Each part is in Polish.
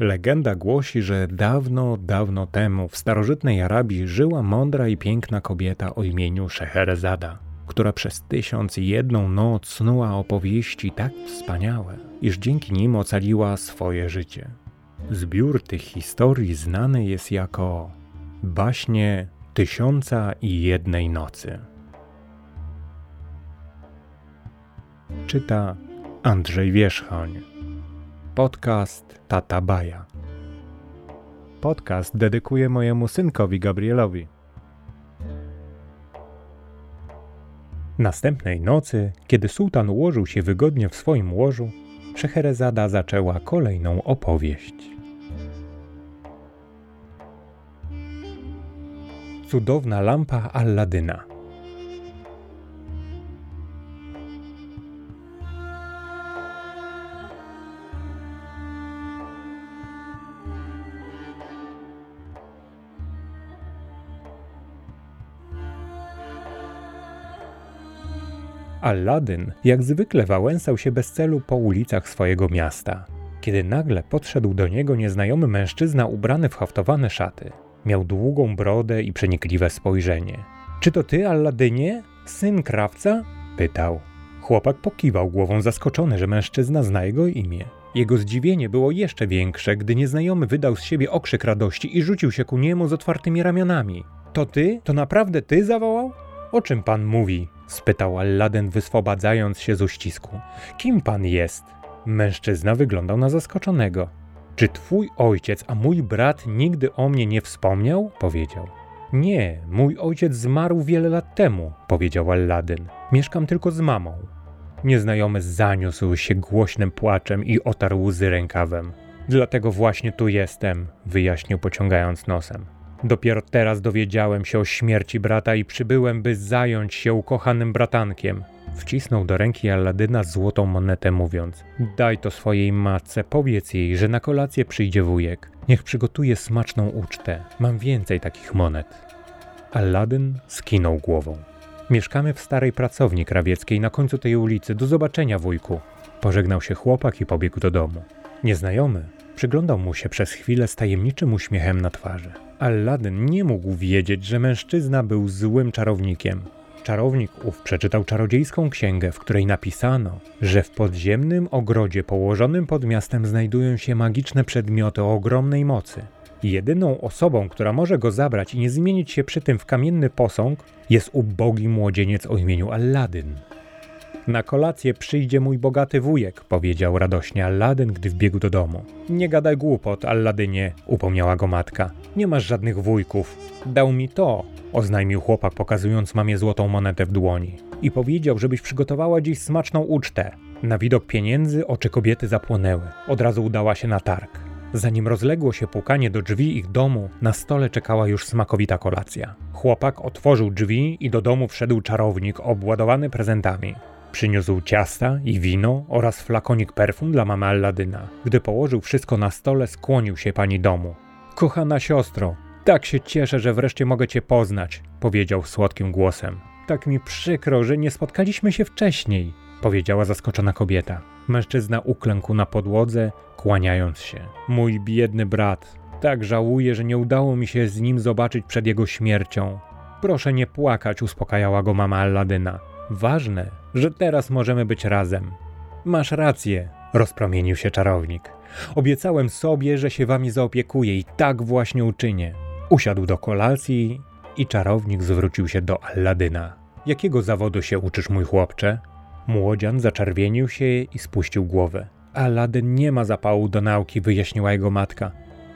Legenda głosi, że dawno, dawno temu w starożytnej Arabii żyła mądra i piękna kobieta o imieniu Szeherezada, która przez tysiąc i jedną noc snuła opowieści tak wspaniałe, iż dzięki nim ocaliła swoje życie. Zbiór tych historii znany jest jako baśnie Tysiąca i jednej nocy. Czyta Andrzej Wierzchoń. Podcast Tata Baja. Podcast dedykuję mojemu synkowi Gabrielowi. Następnej nocy, kiedy sułtan ułożył się wygodnie w swoim łożu, Szeherezada zaczęła kolejną opowieść. Cudowna lampa Alladyna. Alladyn jak zwykle wałęsał się bez celu po ulicach swojego miasta, kiedy nagle podszedł do niego nieznajomy mężczyzna ubrany w haftowane szaty. Miał długą brodę i przenikliwe spojrzenie. Czy to ty, Alladynie? Syn krawca? pytał. Chłopak pokiwał głową zaskoczony, że mężczyzna zna jego imię. Jego zdziwienie było jeszcze większe, gdy nieznajomy wydał z siebie okrzyk radości i rzucił się ku niemu z otwartymi ramionami. To ty? To naprawdę ty zawołał? O czym pan mówi? Spytał Aladdin, wyswobadzając się z uścisku. Kim pan jest? Mężczyzna wyglądał na zaskoczonego. Czy twój ojciec, a mój brat nigdy o mnie nie wspomniał? powiedział. Nie, mój ojciec zmarł wiele lat temu, powiedział Aladdin. Mieszkam tylko z mamą. Nieznajomy zaniósł się głośnym płaczem i otarł łzy rękawem. Dlatego właśnie tu jestem, wyjaśnił pociągając nosem. Dopiero teraz dowiedziałem się o śmierci brata i przybyłem, by zająć się ukochanym bratankiem. Wcisnął do ręki Alladyna złotą monetę, mówiąc: Daj to swojej matce, powiedz jej, że na kolację przyjdzie wujek. Niech przygotuje smaczną ucztę. Mam więcej takich monet. Alladyn skinął głową. Mieszkamy w starej pracowni krawieckiej na końcu tej ulicy. Do zobaczenia, wujku. Pożegnał się chłopak i pobiegł do domu. Nieznajomy przyglądał mu się przez chwilę z tajemniczym uśmiechem na twarzy. Aladdin nie mógł wiedzieć, że mężczyzna był złym czarownikiem. Czarownik ów przeczytał czarodziejską księgę, w której napisano, że w podziemnym ogrodzie położonym pod miastem znajdują się magiczne przedmioty o ogromnej mocy. Jedyną osobą, która może go zabrać i nie zmienić się przy tym w kamienny posąg, jest ubogi młodzieniec o imieniu Aladdin. Na kolację przyjdzie mój bogaty wujek, powiedział radośnie Aladdin, gdy wbiegł do domu. Nie gadaj głupot, Alladynie, upomniała go matka. Nie masz żadnych wujków. Dał mi to, oznajmił chłopak, pokazując mamie złotą monetę w dłoni. I powiedział, żebyś przygotowała dziś smaczną ucztę. Na widok pieniędzy oczy kobiety zapłonęły. Od razu udała się na targ. Zanim rozległo się pukanie do drzwi ich domu, na stole czekała już smakowita kolacja. Chłopak otworzył drzwi i do domu wszedł czarownik obładowany prezentami. Przyniósł ciasta i wino oraz flakonik perfum dla mamy Alladyna. Gdy położył wszystko na stole, skłonił się pani domu. Kochana siostro, tak się cieszę, że wreszcie mogę cię poznać, powiedział słodkim głosem. Tak mi przykro, że nie spotkaliśmy się wcześniej, powiedziała zaskoczona kobieta. Mężczyzna uklękł na podłodze, kłaniając się. Mój biedny brat, tak żałuję, że nie udało mi się z nim zobaczyć przed jego śmiercią. Proszę nie płakać, uspokajała go mama Alladyna. Ważne, że teraz możemy być razem. Masz rację, rozpromienił się czarownik. Obiecałem sobie, że się wami zaopiekuję i tak właśnie uczynię. Usiadł do kolacji i czarownik zwrócił się do Alladyna. Jakiego zawodu się uczysz, mój chłopcze? Młodzian zaczerwienił się i spuścił głowę. Aladyn nie ma zapału do nauki, wyjaśniła jego matka.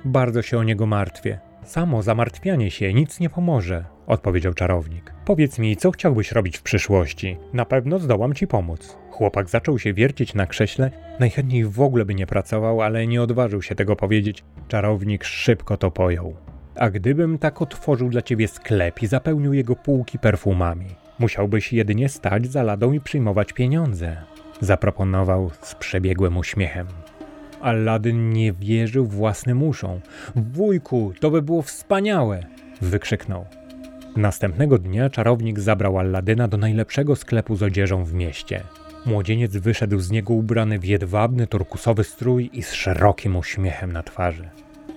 Bardzo się o niego martwię. Samo zamartwianie się nic nie pomoże, odpowiedział czarownik. Powiedz mi, co chciałbyś robić w przyszłości? Na pewno zdołam ci pomóc. Chłopak zaczął się wiercić na krześle, najchętniej w ogóle by nie pracował, ale nie odważył się tego powiedzieć. Czarownik szybko to pojął. A gdybym tak otworzył dla ciebie sklep i zapełnił jego półki perfumami, musiałbyś jedynie stać za ladą i przyjmować pieniądze, zaproponował z przebiegłym uśmiechem. Aladdin nie wierzył własnym uszom. Wujku, to by było wspaniałe! wykrzyknął. Następnego dnia czarownik zabrał Alladyna do najlepszego sklepu z odzieżą w mieście. Młodzieniec wyszedł z niego ubrany w jedwabny turkusowy strój i z szerokim uśmiechem na twarzy.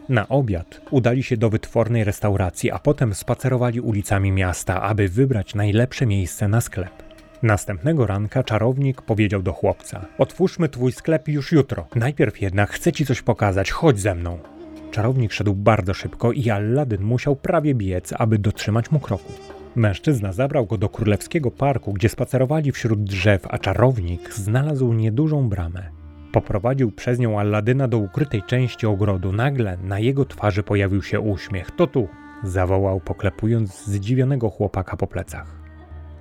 Na obiad udali się do wytwornej restauracji, a potem spacerowali ulicami miasta, aby wybrać najlepsze miejsce na sklep. Następnego ranka czarownik powiedział do chłopca: Otwórzmy twój sklep już jutro. Najpierw jednak chcę ci coś pokazać, chodź ze mną. Czarownik szedł bardzo szybko i Aladdin musiał prawie biec, aby dotrzymać mu kroku. Mężczyzna zabrał go do królewskiego parku, gdzie spacerowali wśród drzew, a czarownik znalazł niedużą bramę. Poprowadził przez nią Alladyna do ukrytej części ogrodu. Nagle na jego twarzy pojawił się uśmiech. To tu! zawołał, poklepując zdziwionego chłopaka po plecach.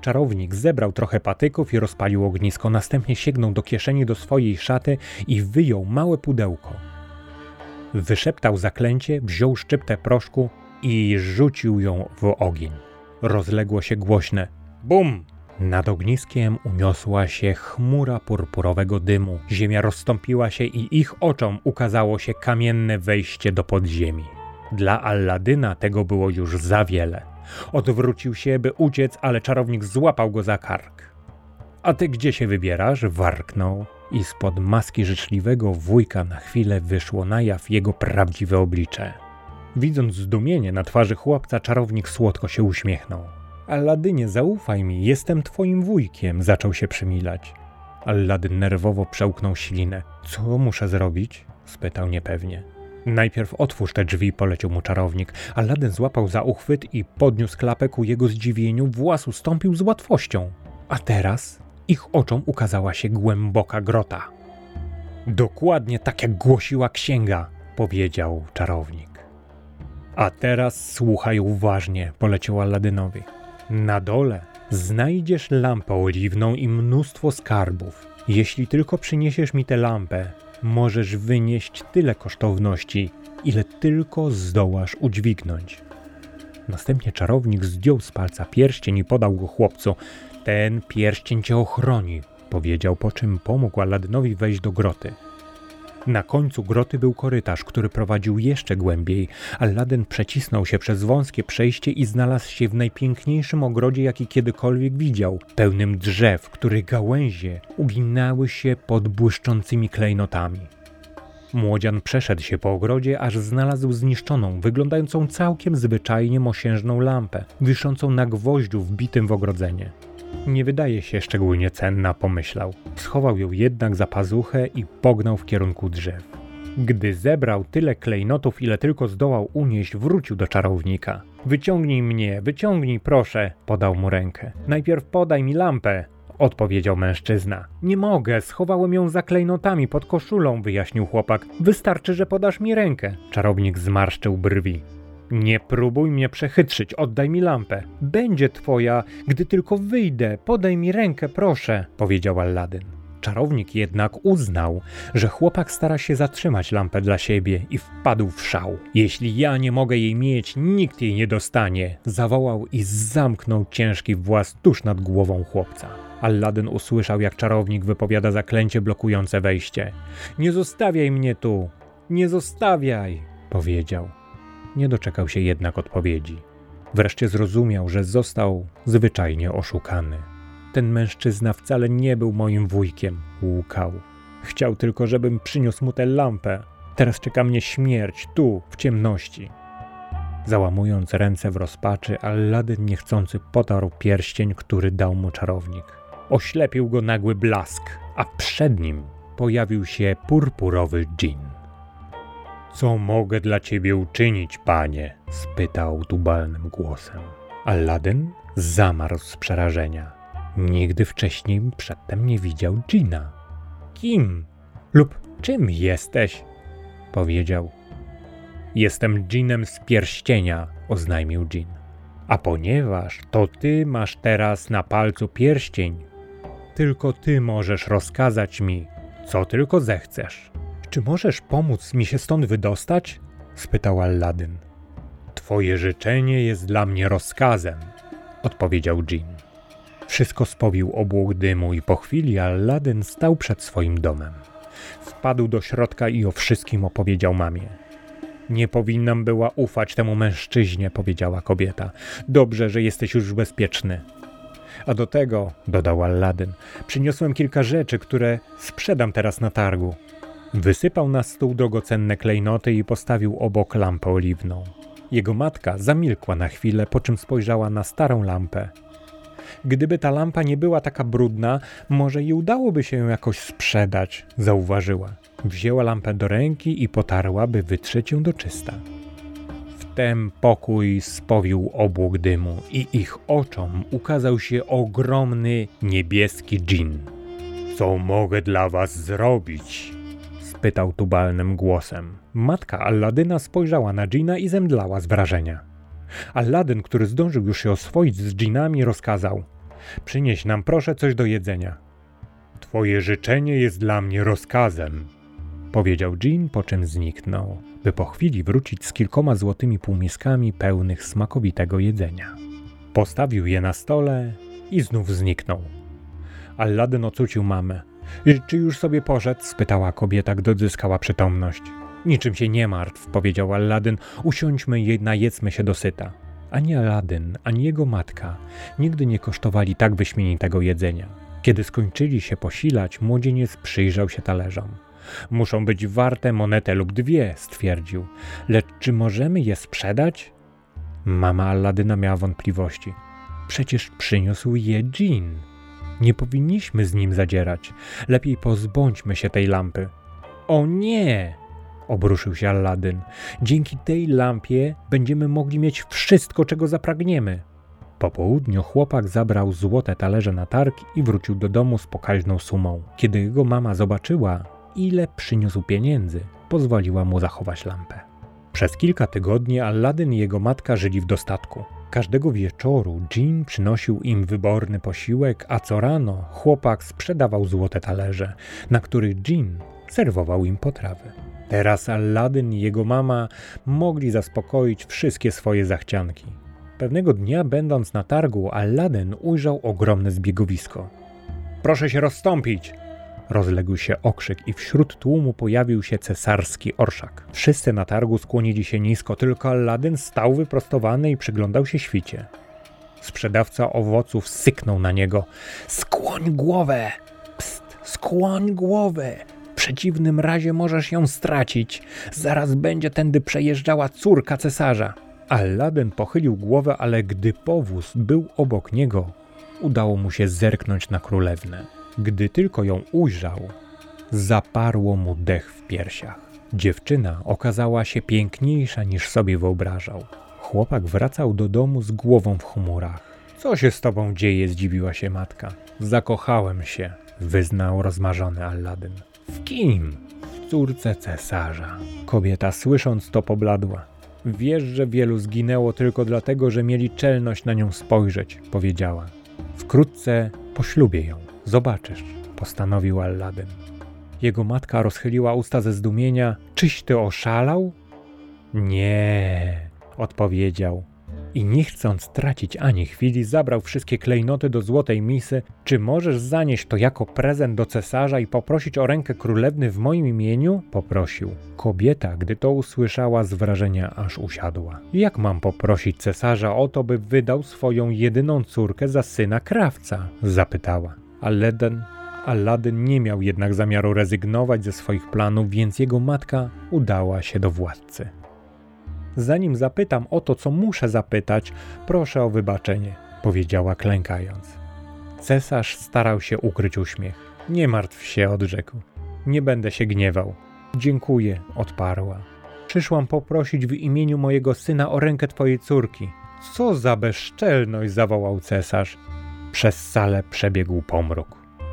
Czarownik zebrał trochę patyków i rozpalił ognisko, następnie sięgnął do kieszeni do swojej szaty i wyjął małe pudełko. Wyszeptał zaklęcie, wziął szczyptę proszku i rzucił ją w ogień. Rozległo się głośne BUM! Nad ogniskiem uniosła się chmura purpurowego dymu. Ziemia rozstąpiła się i ich oczom ukazało się kamienne wejście do podziemi. Dla Alladyna tego było już za wiele. Odwrócił się, by uciec, ale czarownik złapał go za kark. A ty gdzie się wybierasz? warknął i spod maski życzliwego wujka na chwilę wyszło na jaw jego prawdziwe oblicze. Widząc zdumienie na twarzy chłopca, czarownik słodko się uśmiechnął. Alladynie, zaufaj mi, jestem twoim wujkiem, zaczął się przymilać. Alladyn nerwowo przełknął ślinę. Co muszę zrobić? spytał niepewnie. Najpierw otwórz te drzwi, polecił mu czarownik. Aladdin złapał za uchwyt i podniósł klapę ku jego zdziwieniu, włas ustąpił z łatwością. A teraz ich oczom ukazała się głęboka grota. Dokładnie tak jak głosiła księga, powiedział czarownik. A teraz słuchaj uważnie, poleciał Aladynowi. Na dole znajdziesz lampę oliwną i mnóstwo skarbów. Jeśli tylko przyniesiesz mi tę lampę, możesz wynieść tyle kosztowności, ile tylko zdołasz udźwignąć. Następnie czarownik zdjął z palca pierścień i podał go chłopcu. Ten pierścień cię ochroni, powiedział, po czym pomógł Aladynowi wejść do groty. Na końcu groty był korytarz, który prowadził jeszcze głębiej. Aladdin przecisnął się przez wąskie przejście i znalazł się w najpiękniejszym ogrodzie, jaki kiedykolwiek widział, pełnym drzew, których gałęzie uginały się pod błyszczącymi klejnotami. Młodzian przeszedł się po ogrodzie, aż znalazł zniszczoną, wyglądającą całkiem zwyczajnie mosiężną lampę, wiszącą na gwoździu wbitym w ogrodzenie. Nie wydaje się szczególnie cenna, pomyślał. Schował ją jednak za pazuchę i pognał w kierunku drzew. Gdy zebrał tyle klejnotów, ile tylko zdołał unieść, wrócił do czarownika. Wyciągnij mnie, wyciągnij proszę, podał mu rękę. Najpierw podaj mi lampę, odpowiedział mężczyzna. Nie mogę, schowałem ją za klejnotami pod koszulą, wyjaśnił chłopak. Wystarczy, że podasz mi rękę. Czarownik zmarszczył brwi. Nie próbuj mnie przechytrzyć, oddaj mi lampę. Będzie twoja, gdy tylko wyjdę. Podaj mi rękę, proszę, powiedział Aladdin. Czarownik jednak uznał, że chłopak stara się zatrzymać lampę dla siebie i wpadł w szał. Jeśli ja nie mogę jej mieć, nikt jej nie dostanie, zawołał i zamknął ciężki włas tuż nad głową chłopca. Aladdin usłyszał, jak czarownik wypowiada zaklęcie blokujące wejście. Nie zostawiaj mnie tu! Nie zostawiaj! powiedział. Nie doczekał się jednak odpowiedzi. Wreszcie zrozumiał, że został zwyczajnie oszukany. Ten mężczyzna wcale nie był moim wujkiem, łukał. Chciał tylko, żebym przyniósł mu tę lampę. Teraz czeka mnie śmierć, tu, w ciemności. Załamując ręce w rozpaczy, Aladdin niechcący potarł pierścień, który dał mu czarownik. Oślepił go nagły blask, a przed nim pojawił się purpurowy dżin. Co mogę dla ciebie uczynić, panie? spytał tubalnym głosem. Aladdin zamarł z przerażenia. Nigdy wcześniej przedtem nie widział dżina. Kim lub czym jesteś? powiedział. Jestem dżinem z pierścienia, oznajmił dżin. A ponieważ to ty masz teraz na palcu pierścień, tylko ty możesz rozkazać mi, co tylko zechcesz. Czy możesz pomóc mi się stąd wydostać? spytał Aladdin. Twoje życzenie jest dla mnie rozkazem, odpowiedział Jin. Wszystko spowił obłok dymu i po chwili Aladdin stał przed swoim domem. Wpadł do środka i o wszystkim opowiedział mamie. Nie powinnam była ufać temu mężczyźnie, powiedziała kobieta. Dobrze, że jesteś już bezpieczny. A do tego, dodał Aladdin, przyniosłem kilka rzeczy, które sprzedam teraz na targu. Wysypał na stół drogocenne klejnoty i postawił obok lampę oliwną. Jego matka zamilkła na chwilę, po czym spojrzała na starą lampę. Gdyby ta lampa nie była taka brudna, może i udałoby się ją jakoś sprzedać, zauważyła. Wzięła lampę do ręki i potarła, by wytrzeć ją do czysta. Wtem pokój spowił obłok dymu i ich oczom ukazał się ogromny niebieski dżin. Co mogę dla was zrobić? Spytał tubalnym głosem. Matka Alladyna spojrzała na dżina i zemdlała z wrażenia. Alladyn, który zdążył już się oswoić z dżinami, rozkazał: Przynieś nam proszę coś do jedzenia. Twoje życzenie jest dla mnie rozkazem, powiedział dżin, po czym zniknął, by po chwili wrócić z kilkoma złotymi półmiskami pełnych smakowitego jedzenia. Postawił je na stole i znów zniknął. Alladyn ocucił mamę. Czy już sobie poszedł? spytała kobieta, gdy odzyskała przytomność. Niczym się nie martw, powiedział Aladdin. Usiądźmy i najedzmy się dosyta. Ani Aladdin, ani jego matka nigdy nie kosztowali tak wyśmienitego jedzenia. Kiedy skończyli się posilać, młodzieniec przyjrzał się talerzom. Muszą być warte monetę lub dwie, stwierdził. Lecz czy możemy je sprzedać? Mama Aladyna miała wątpliwości. Przecież przyniósł je dżin. Nie powinniśmy z nim zadzierać. Lepiej pozbądźmy się tej lampy. O nie! Obruszył się Aladdin. Dzięki tej lampie będziemy mogli mieć wszystko, czego zapragniemy. Po południu chłopak zabrał złote talerze na targ i wrócił do domu z pokaźną sumą. Kiedy jego mama zobaczyła, ile przyniósł pieniędzy, pozwoliła mu zachować lampę. Przez kilka tygodni Aladdin i jego matka żyli w dostatku. Każdego wieczoru Jean przynosił im wyborny posiłek, a co rano chłopak sprzedawał złote talerze, na których Jean serwował im potrawy. Teraz Aladdin i jego mama mogli zaspokoić wszystkie swoje zachcianki. Pewnego dnia, będąc na targu, Aladdin ujrzał ogromne zbiegowisko. Proszę się rozstąpić! Rozległ się okrzyk i wśród tłumu pojawił się cesarski orszak. Wszyscy na targu skłonili się nisko, tylko Aladdin stał wyprostowany i przyglądał się świcie. Sprzedawca owoców syknął na niego. Skłoń głowę! Pst, skłoń głowę! W przeciwnym razie możesz ją stracić. Zaraz będzie tędy przejeżdżała córka cesarza. Aladdin pochylił głowę, ale gdy powóz był obok niego, udało mu się zerknąć na królewnę. Gdy tylko ją ujrzał, zaparło mu dech w piersiach. Dziewczyna okazała się piękniejsza niż sobie wyobrażał. Chłopak wracał do domu z głową w chmurach. Co się z tobą dzieje? zdziwiła się matka. Zakochałem się, wyznał rozmarzony Aladdin. W kim? W córce cesarza. Kobieta słysząc to pobladła. Wiesz, że wielu zginęło tylko dlatego, że mieli czelność na nią spojrzeć, powiedziała. Wkrótce poślubię ją. Zobaczysz, postanowił Aladdin. Jego matka rozchyliła usta ze zdumienia. Czyś ty oszalał? Nie, odpowiedział. I nie chcąc tracić ani chwili, zabrał wszystkie klejnoty do złotej misy. Czy możesz zanieść to jako prezent do cesarza i poprosić o rękę królewny w moim imieniu? Poprosił. Kobieta, gdy to usłyszała, z wrażenia aż usiadła. Jak mam poprosić cesarza o to, by wydał swoją jedyną córkę za syna krawca? Zapytała. Aladdin, Aladdin nie miał jednak zamiaru rezygnować ze swoich planów, więc jego matka udała się do władcy. Zanim zapytam o to, co muszę zapytać, proszę o wybaczenie, powiedziała klękając. Cesarz starał się ukryć uśmiech. Nie martw się, odrzekł. Nie będę się gniewał. Dziękuję, odparła. Przyszłam poprosić w imieniu mojego syna o rękę twojej córki. Co za bezczelność, zawołał cesarz. Przez salę przebiegł pomruk.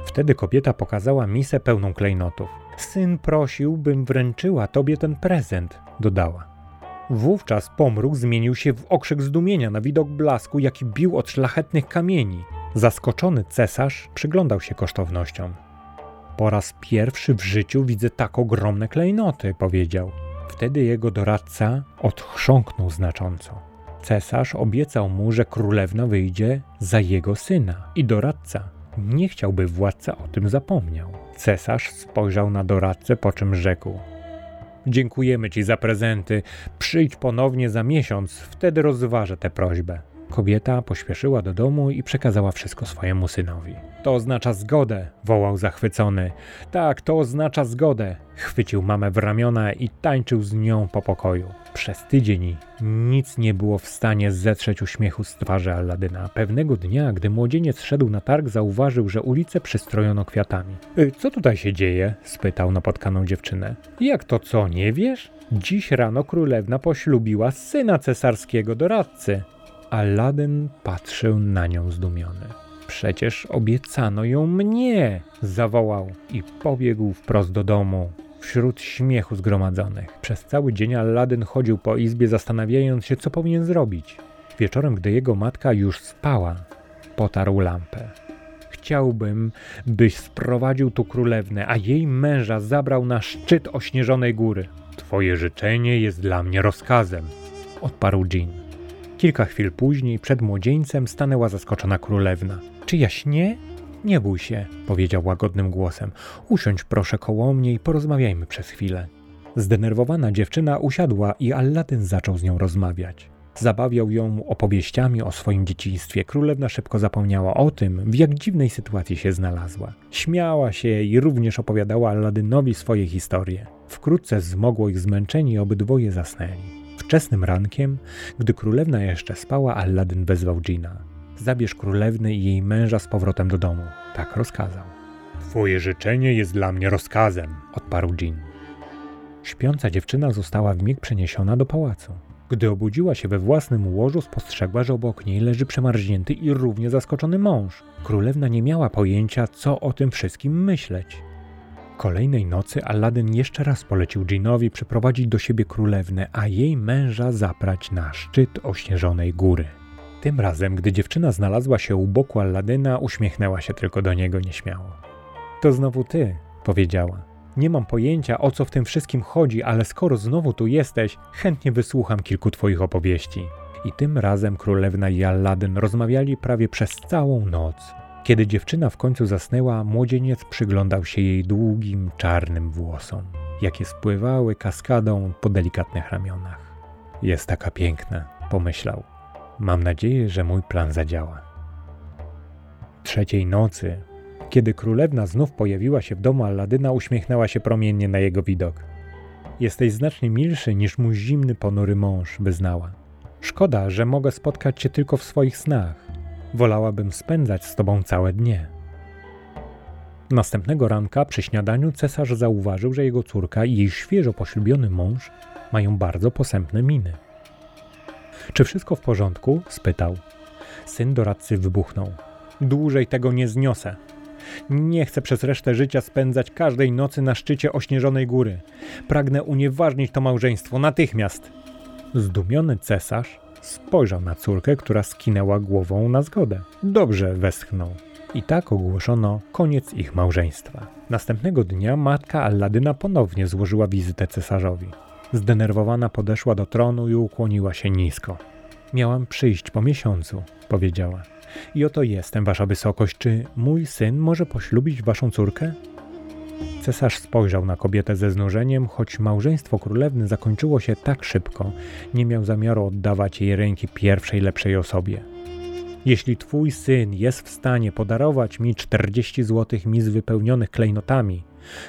Wtedy kobieta pokazała misę pełną klejnotów. Syn prosił, bym wręczyła tobie ten prezent, dodała. Wówczas pomruk zmienił się w okrzyk zdumienia na widok blasku, jaki bił od szlachetnych kamieni. Zaskoczony cesarz przyglądał się kosztownościom. Po raz pierwszy w życiu widzę tak ogromne klejnoty, powiedział. Wtedy jego doradca odchrząknął znacząco. Cesarz obiecał mu, że królewna wyjdzie za jego syna i doradca nie chciałby władca o tym zapomniał. Cesarz spojrzał na doradcę, po czym rzekł: Dziękujemy ci za prezenty. Przyjdź ponownie za miesiąc, wtedy rozważę tę prośbę. Kobieta pośpieszyła do domu i przekazała wszystko swojemu synowi. To oznacza zgodę, wołał zachwycony. Tak, to oznacza zgodę. Chwycił mamę w ramiona i tańczył z nią po pokoju. Przez tydzień nic nie było w stanie zetrzeć uśmiechu z twarzy Alladyna. Pewnego dnia, gdy młodzieniec szedł na targ, zauważył, że ulicę przystrojono kwiatami. Y, co tutaj się dzieje? spytał napotkaną dziewczynę. Jak to co, nie wiesz? Dziś rano królewna poślubiła syna cesarskiego doradcy. Aladdin patrzył na nią zdumiony. Przecież obiecano ją mnie! zawołał i pobiegł wprost do domu, wśród śmiechu zgromadzonych. Przez cały dzień Aladdin chodził po izbie, zastanawiając się, co powinien zrobić. Wieczorem, gdy jego matka już spała, potarł lampę. Chciałbym, byś sprowadził tu królewnę, a jej męża zabrał na szczyt ośnieżonej góry. Twoje życzenie jest dla mnie rozkazem, odparł Jean. Kilka chwil później przed młodzieńcem stanęła zaskoczona królewna. Czy jaśnie? Nie bój się, powiedział łagodnym głosem. Usiądź proszę koło mnie i porozmawiajmy przez chwilę. Zdenerwowana dziewczyna usiadła i Aladdin zaczął z nią rozmawiać. Zabawiał ją opowieściami o swoim dzieciństwie. Królewna szybko zapomniała o tym, w jak dziwnej sytuacji się znalazła. Śmiała się i również opowiadała Aladynowi swoje historie. Wkrótce zmogło ich zmęczeni i obydwoje zasnęli. Wczesnym rankiem, gdy królewna jeszcze spała, Aladdin wezwał Gina. Zabierz królewny i jej męża z powrotem do domu. Tak rozkazał. Twoje życzenie jest dla mnie rozkazem, odparł Jean. Śpiąca dziewczyna została w mig przeniesiona do pałacu. Gdy obudziła się we własnym łożu, spostrzegła, że obok niej leży przemarznięty i równie zaskoczony mąż. Królewna nie miała pojęcia, co o tym wszystkim myśleć. Kolejnej nocy Aladdin jeszcze raz polecił Dżinowi przyprowadzić do siebie królewnę, a jej męża zaprać na szczyt ośnieżonej góry. Tym razem, gdy dziewczyna znalazła się u boku Aladyna, uśmiechnęła się tylko do niego nieśmiało. To znowu ty, powiedziała. Nie mam pojęcia, o co w tym wszystkim chodzi, ale skoro znowu tu jesteś, chętnie wysłucham kilku twoich opowieści. I tym razem królewna i Aladdin rozmawiali prawie przez całą noc. Kiedy dziewczyna w końcu zasnęła, młodzieniec przyglądał się jej długim, czarnym włosom, jakie spływały kaskadą po delikatnych ramionach. Jest taka piękna, pomyślał. Mam nadzieję, że mój plan zadziała. Trzeciej nocy, kiedy królewna znów pojawiła się w domu Alladyna, uśmiechnęła się promiennie na jego widok. Jesteś znacznie milszy niż mój zimny, ponury mąż, wyznała. Szkoda, że mogę spotkać cię tylko w swoich snach. Wolałabym spędzać z tobą całe dnie. Następnego ranka przy śniadaniu cesarz zauważył, że jego córka i jej świeżo poślubiony mąż mają bardzo posępne miny. Czy wszystko w porządku? spytał. Syn doradcy wybuchnął. Dłużej tego nie zniosę. Nie chcę przez resztę życia spędzać każdej nocy na szczycie ośnieżonej góry. Pragnę unieważnić to małżeństwo natychmiast. Zdumiony cesarz spojrzał na córkę, która skinęła głową na zgodę. Dobrze, westchnął. I tak ogłoszono koniec ich małżeństwa. Następnego dnia matka Alladyna ponownie złożyła wizytę cesarzowi. Zdenerwowana podeszła do tronu i ukłoniła się nisko. Miałam przyjść po miesiącu, powiedziała. I oto jestem, wasza wysokość. Czy mój syn może poślubić waszą córkę? Cesarz spojrzał na kobietę ze znużeniem, choć małżeństwo królewny zakończyło się tak szybko, nie miał zamiaru oddawać jej ręki pierwszej lepszej osobie. Jeśli twój syn jest w stanie podarować mi 40 złotych mis wypełnionych klejnotami,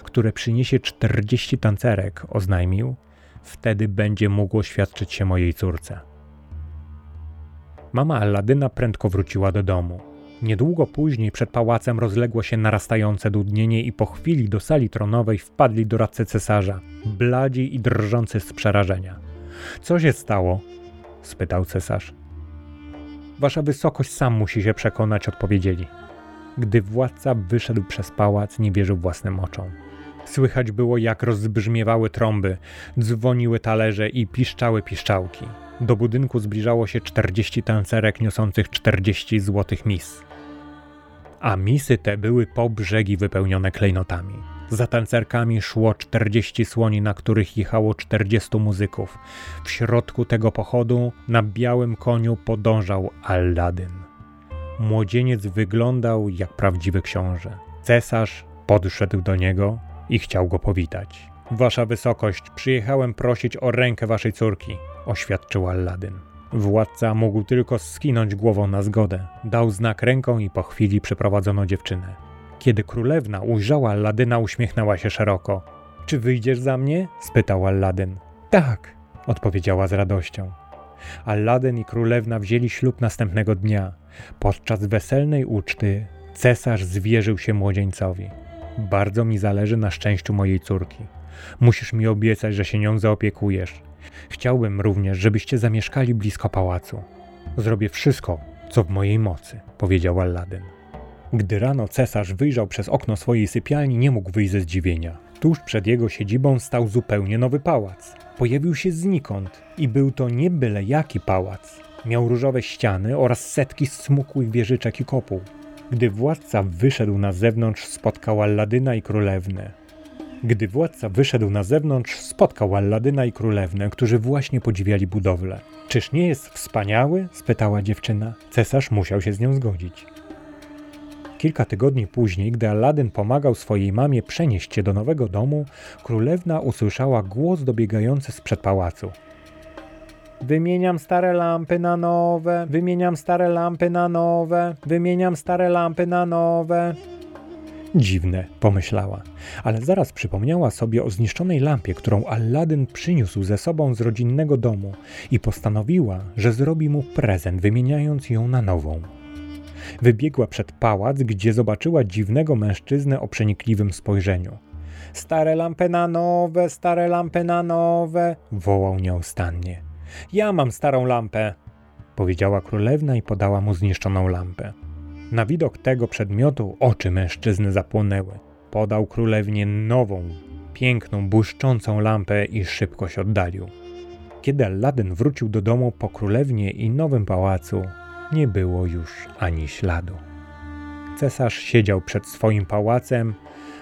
które przyniesie 40 tancerek, oznajmił, wtedy będzie mógł świadczyć się mojej córce. Mama Alladyna prędko wróciła do domu. Niedługo później przed pałacem rozległo się narastające dudnienie i po chwili do sali tronowej wpadli doradcy cesarza, bladzi i drżący z przerażenia. Co się stało? spytał cesarz. Wasza wysokość sam musi się przekonać, odpowiedzieli. Gdy władca wyszedł przez pałac, nie wierzył własnym oczom. Słychać było, jak rozbrzmiewały trąby, dzwoniły talerze i piszczały piszczałki. Do budynku zbliżało się 40 tancerek niosących 40 złotych mis. A misy te były po brzegi wypełnione klejnotami. Za tancerkami szło 40 słoni, na których jechało 40 muzyków. W środku tego pochodu na białym koniu podążał Aladdin. Młodzieniec wyglądał jak prawdziwy książę. Cesarz podszedł do niego i chciał go powitać. Wasza wysokość, przyjechałem prosić o rękę waszej córki, oświadczył Aladdin. Władca mógł tylko skinąć głową na zgodę. Dał znak ręką i po chwili przyprowadzono dziewczynę. Kiedy królewna ujrzała Alladyna, uśmiechnęła się szeroko. Czy wyjdziesz za mnie? spytał Alladyn. Tak, odpowiedziała z radością. Alladyn i królewna wzięli ślub następnego dnia. Podczas weselnej uczty cesarz zwierzył się młodzieńcowi. Bardzo mi zależy na szczęściu mojej córki. Musisz mi obiecać, że się nią zaopiekujesz. Chciałbym również, żebyście zamieszkali blisko pałacu. Zrobię wszystko, co w mojej mocy, powiedział Aladdin. Gdy rano cesarz wyjrzał przez okno swojej sypialni, nie mógł wyjść ze zdziwienia. Tuż przed jego siedzibą stał zupełnie nowy pałac. Pojawił się znikąd i był to nie byle jaki pałac. Miał różowe ściany oraz setki smukłych wieżyczek i kopuł. Gdy władca wyszedł na zewnątrz, spotkał Alladyna i królewnę. Gdy władca wyszedł na zewnątrz, spotkał Alladyna i królewnę, którzy właśnie podziwiali budowlę. Czyż nie jest wspaniały? spytała dziewczyna. Cesarz musiał się z nią zgodzić. Kilka tygodni później, gdy Aladdin pomagał swojej mamie przenieść się do nowego domu, królewna usłyszała głos dobiegający z przed pałacu. Wymieniam stare lampy na nowe, wymieniam stare lampy na nowe, wymieniam stare lampy na nowe. Dziwne, pomyślała, ale zaraz przypomniała sobie o zniszczonej lampie, którą Aladdin przyniósł ze sobą z rodzinnego domu i postanowiła, że zrobi mu prezent, wymieniając ją na nową. Wybiegła przed pałac, gdzie zobaczyła dziwnego mężczyznę o przenikliwym spojrzeniu. Stare lampy na nowe, stare lampy na nowe, wołał nieustannie. Ja mam starą lampę, powiedziała królewna i podała mu zniszczoną lampę. Na widok tego przedmiotu oczy mężczyzny zapłonęły. Podał królewnie nową, piękną, błyszczącą lampę i szybko się oddalił. Kiedy Aladdin wrócił do domu po królewnie i nowym pałacu, nie było już ani śladu. Cesarz siedział przed swoim pałacem,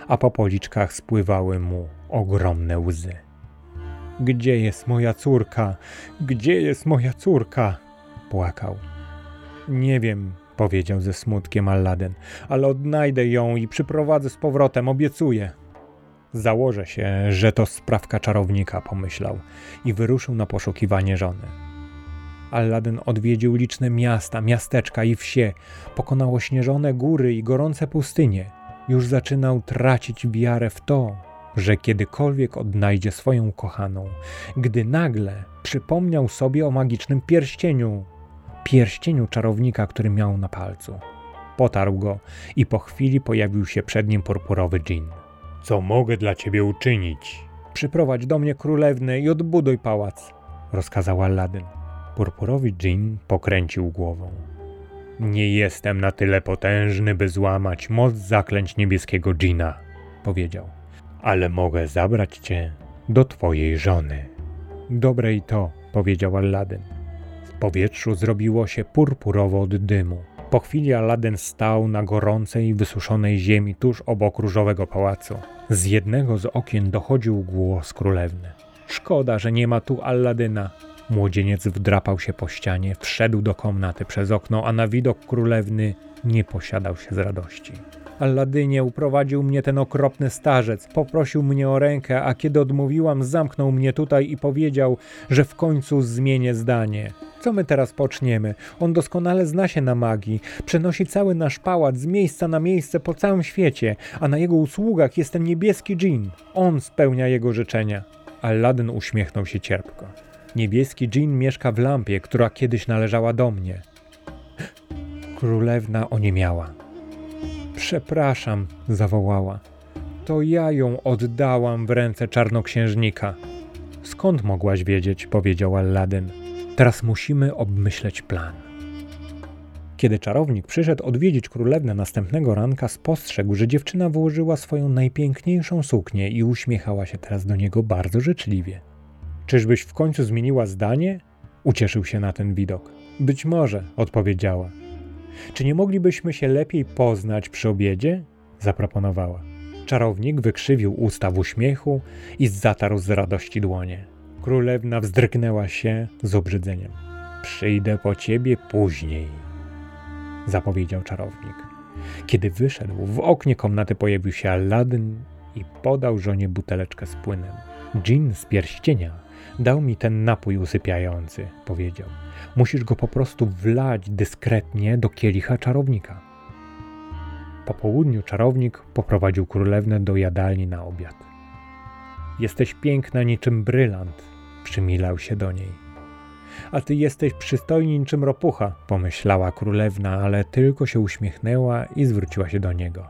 a po policzkach spływały mu ogromne łzy. Gdzie jest moja córka? Gdzie jest moja córka? Płakał. Nie wiem, powiedział ze smutkiem Aladdin, ale odnajdę ją i przyprowadzę z powrotem, obiecuję. Założę się, że to sprawka czarownika, pomyślał i wyruszył na poszukiwanie żony. Aladdin odwiedził liczne miasta, miasteczka i wsie, pokonał ośnieżone góry i gorące pustynie. Już zaczynał tracić wiarę w to, że kiedykolwiek odnajdzie swoją kochaną, gdy nagle przypomniał sobie o magicznym pierścieniu, pierścieniu czarownika, który miał na palcu. Potarł go i po chwili pojawił się przed nim purpurowy dżin. Co mogę dla ciebie uczynić? Przyprowadź do mnie królewnę i odbuduj pałac, rozkazał Aladdin. Purpurowy dżin pokręcił głową. Nie jestem na tyle potężny, by złamać moc zaklęć niebieskiego dżina, powiedział. Ale mogę zabrać cię do twojej żony. Dobre i to, powiedział Aladdin. W powietrzu zrobiło się purpurowo od dymu. Po chwili Aladdin stał na gorącej, wysuszonej ziemi tuż obok różowego pałacu. Z jednego z okien dochodził głos królewny. Szkoda, że nie ma tu Alladyna, Młodzieniec wdrapał się po ścianie, wszedł do komnaty przez okno, a na widok królewny nie posiadał się z radości. Alladynie uprowadził mnie ten okropny starzec, poprosił mnie o rękę, a kiedy odmówiłam, zamknął mnie tutaj i powiedział, że w końcu zmienię zdanie. Co my teraz poczniemy? On doskonale zna się na magii, przenosi cały nasz pałac z miejsca na miejsce po całym świecie, a na jego usługach jest ten niebieski dżin. On spełnia jego życzenia. Aladdin uśmiechnął się cierpko. Niebieski dżin mieszka w lampie, która kiedyś należała do mnie. Królewna oniemiała. Przepraszam, zawołała. To ja ją oddałam w ręce czarnoksiężnika. Skąd mogłaś wiedzieć? powiedział Aladdin. Teraz musimy obmyśleć plan. Kiedy czarownik przyszedł odwiedzić królewnę następnego ranka, spostrzegł, że dziewczyna włożyła swoją najpiękniejszą suknię i uśmiechała się teraz do niego bardzo życzliwie. Czyżbyś w końcu zmieniła zdanie? Ucieszył się na ten widok. Być może, odpowiedziała. Czy nie moglibyśmy się lepiej poznać przy obiedzie? zaproponowała. Czarownik wykrzywił usta w uśmiechu i zatarł z radości dłonie. Królewna wzdrygnęła się z obrzydzeniem. Przyjdę po ciebie później, zapowiedział czarownik. Kiedy wyszedł, w oknie komnaty pojawił się Aladdin i podał żonie buteleczkę z płynem. Dżin z pierścienia Dał mi ten napój usypiający, powiedział. Musisz go po prostu wlać dyskretnie do kielicha czarownika. Po południu czarownik poprowadził królewnę do jadalni na obiad. Jesteś piękna niczym brylant, przymilał się do niej. A ty jesteś przystojni niczym ropucha, pomyślała królewna, ale tylko się uśmiechnęła i zwróciła się do niego.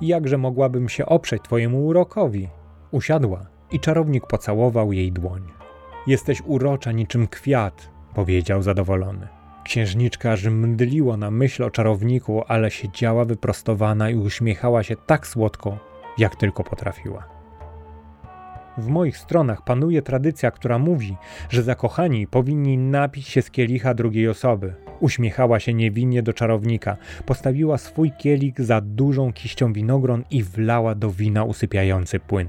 Jakże mogłabym się oprzeć twojemu urokowi? Usiadła i czarownik pocałował jej dłoń. Jesteś urocza niczym kwiat, powiedział zadowolony. Księżniczka aż mdliło na myśl o czarowniku, ale siedziała wyprostowana i uśmiechała się tak słodko, jak tylko potrafiła. W moich stronach panuje tradycja, która mówi, że zakochani powinni napić się z kielicha drugiej osoby. Uśmiechała się niewinnie do czarownika, postawiła swój kielich za dużą kiścią winogron i wlała do wina usypiający płyn.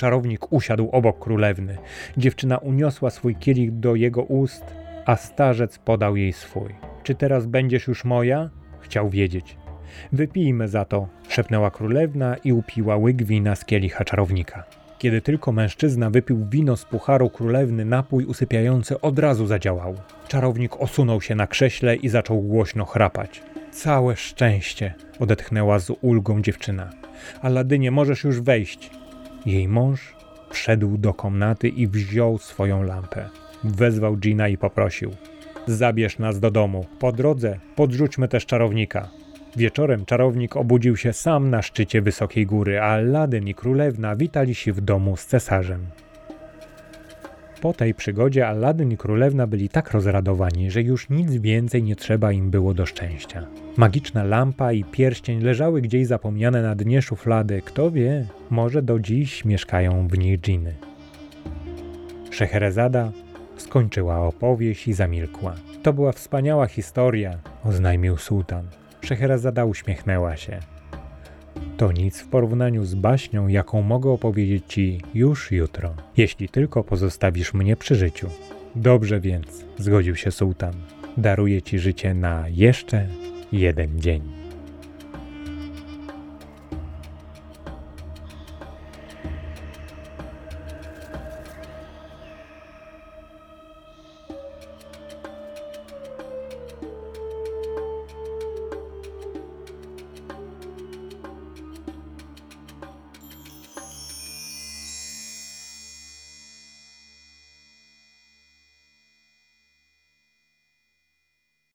Czarownik usiadł obok królewny. Dziewczyna uniosła swój kielich do jego ust, a starzec podał jej swój. Czy teraz będziesz już moja? Chciał wiedzieć. Wypijmy za to, szepnęła królewna i upiła łyk wina z kielicha czarownika. Kiedy tylko mężczyzna wypił wino z pucharu królewny, napój usypiający od razu zadziałał. Czarownik osunął się na krześle i zaczął głośno chrapać. Całe szczęście, odetchnęła z ulgą dziewczyna. Aladynie, możesz już wejść. Jej mąż wszedł do komnaty i wziął swoją lampę. Wezwał Gina i poprosił: Zabierz nas do domu. Po drodze podrzućmy też czarownika. Wieczorem czarownik obudził się sam na szczycie wysokiej góry, a Aladdin i królewna witali się w domu z cesarzem. Po tej przygodzie Aladdin i królewna byli tak rozradowani, że już nic więcej nie trzeba im było do szczęścia. Magiczna lampa i pierścień leżały gdzieś zapomniane na dnie szuflady. Kto wie, może do dziś mieszkają w nich dżiny. Szeherezada skończyła opowieść i zamilkła. To była wspaniała historia, oznajmił sułtan. Szeherezada uśmiechnęła się. To nic w porównaniu z baśnią, jaką mogę opowiedzieć ci już jutro, jeśli tylko pozostawisz mnie przy życiu. Dobrze więc, zgodził się sułtan. Daruję ci życie na jeszcze jeden dzień.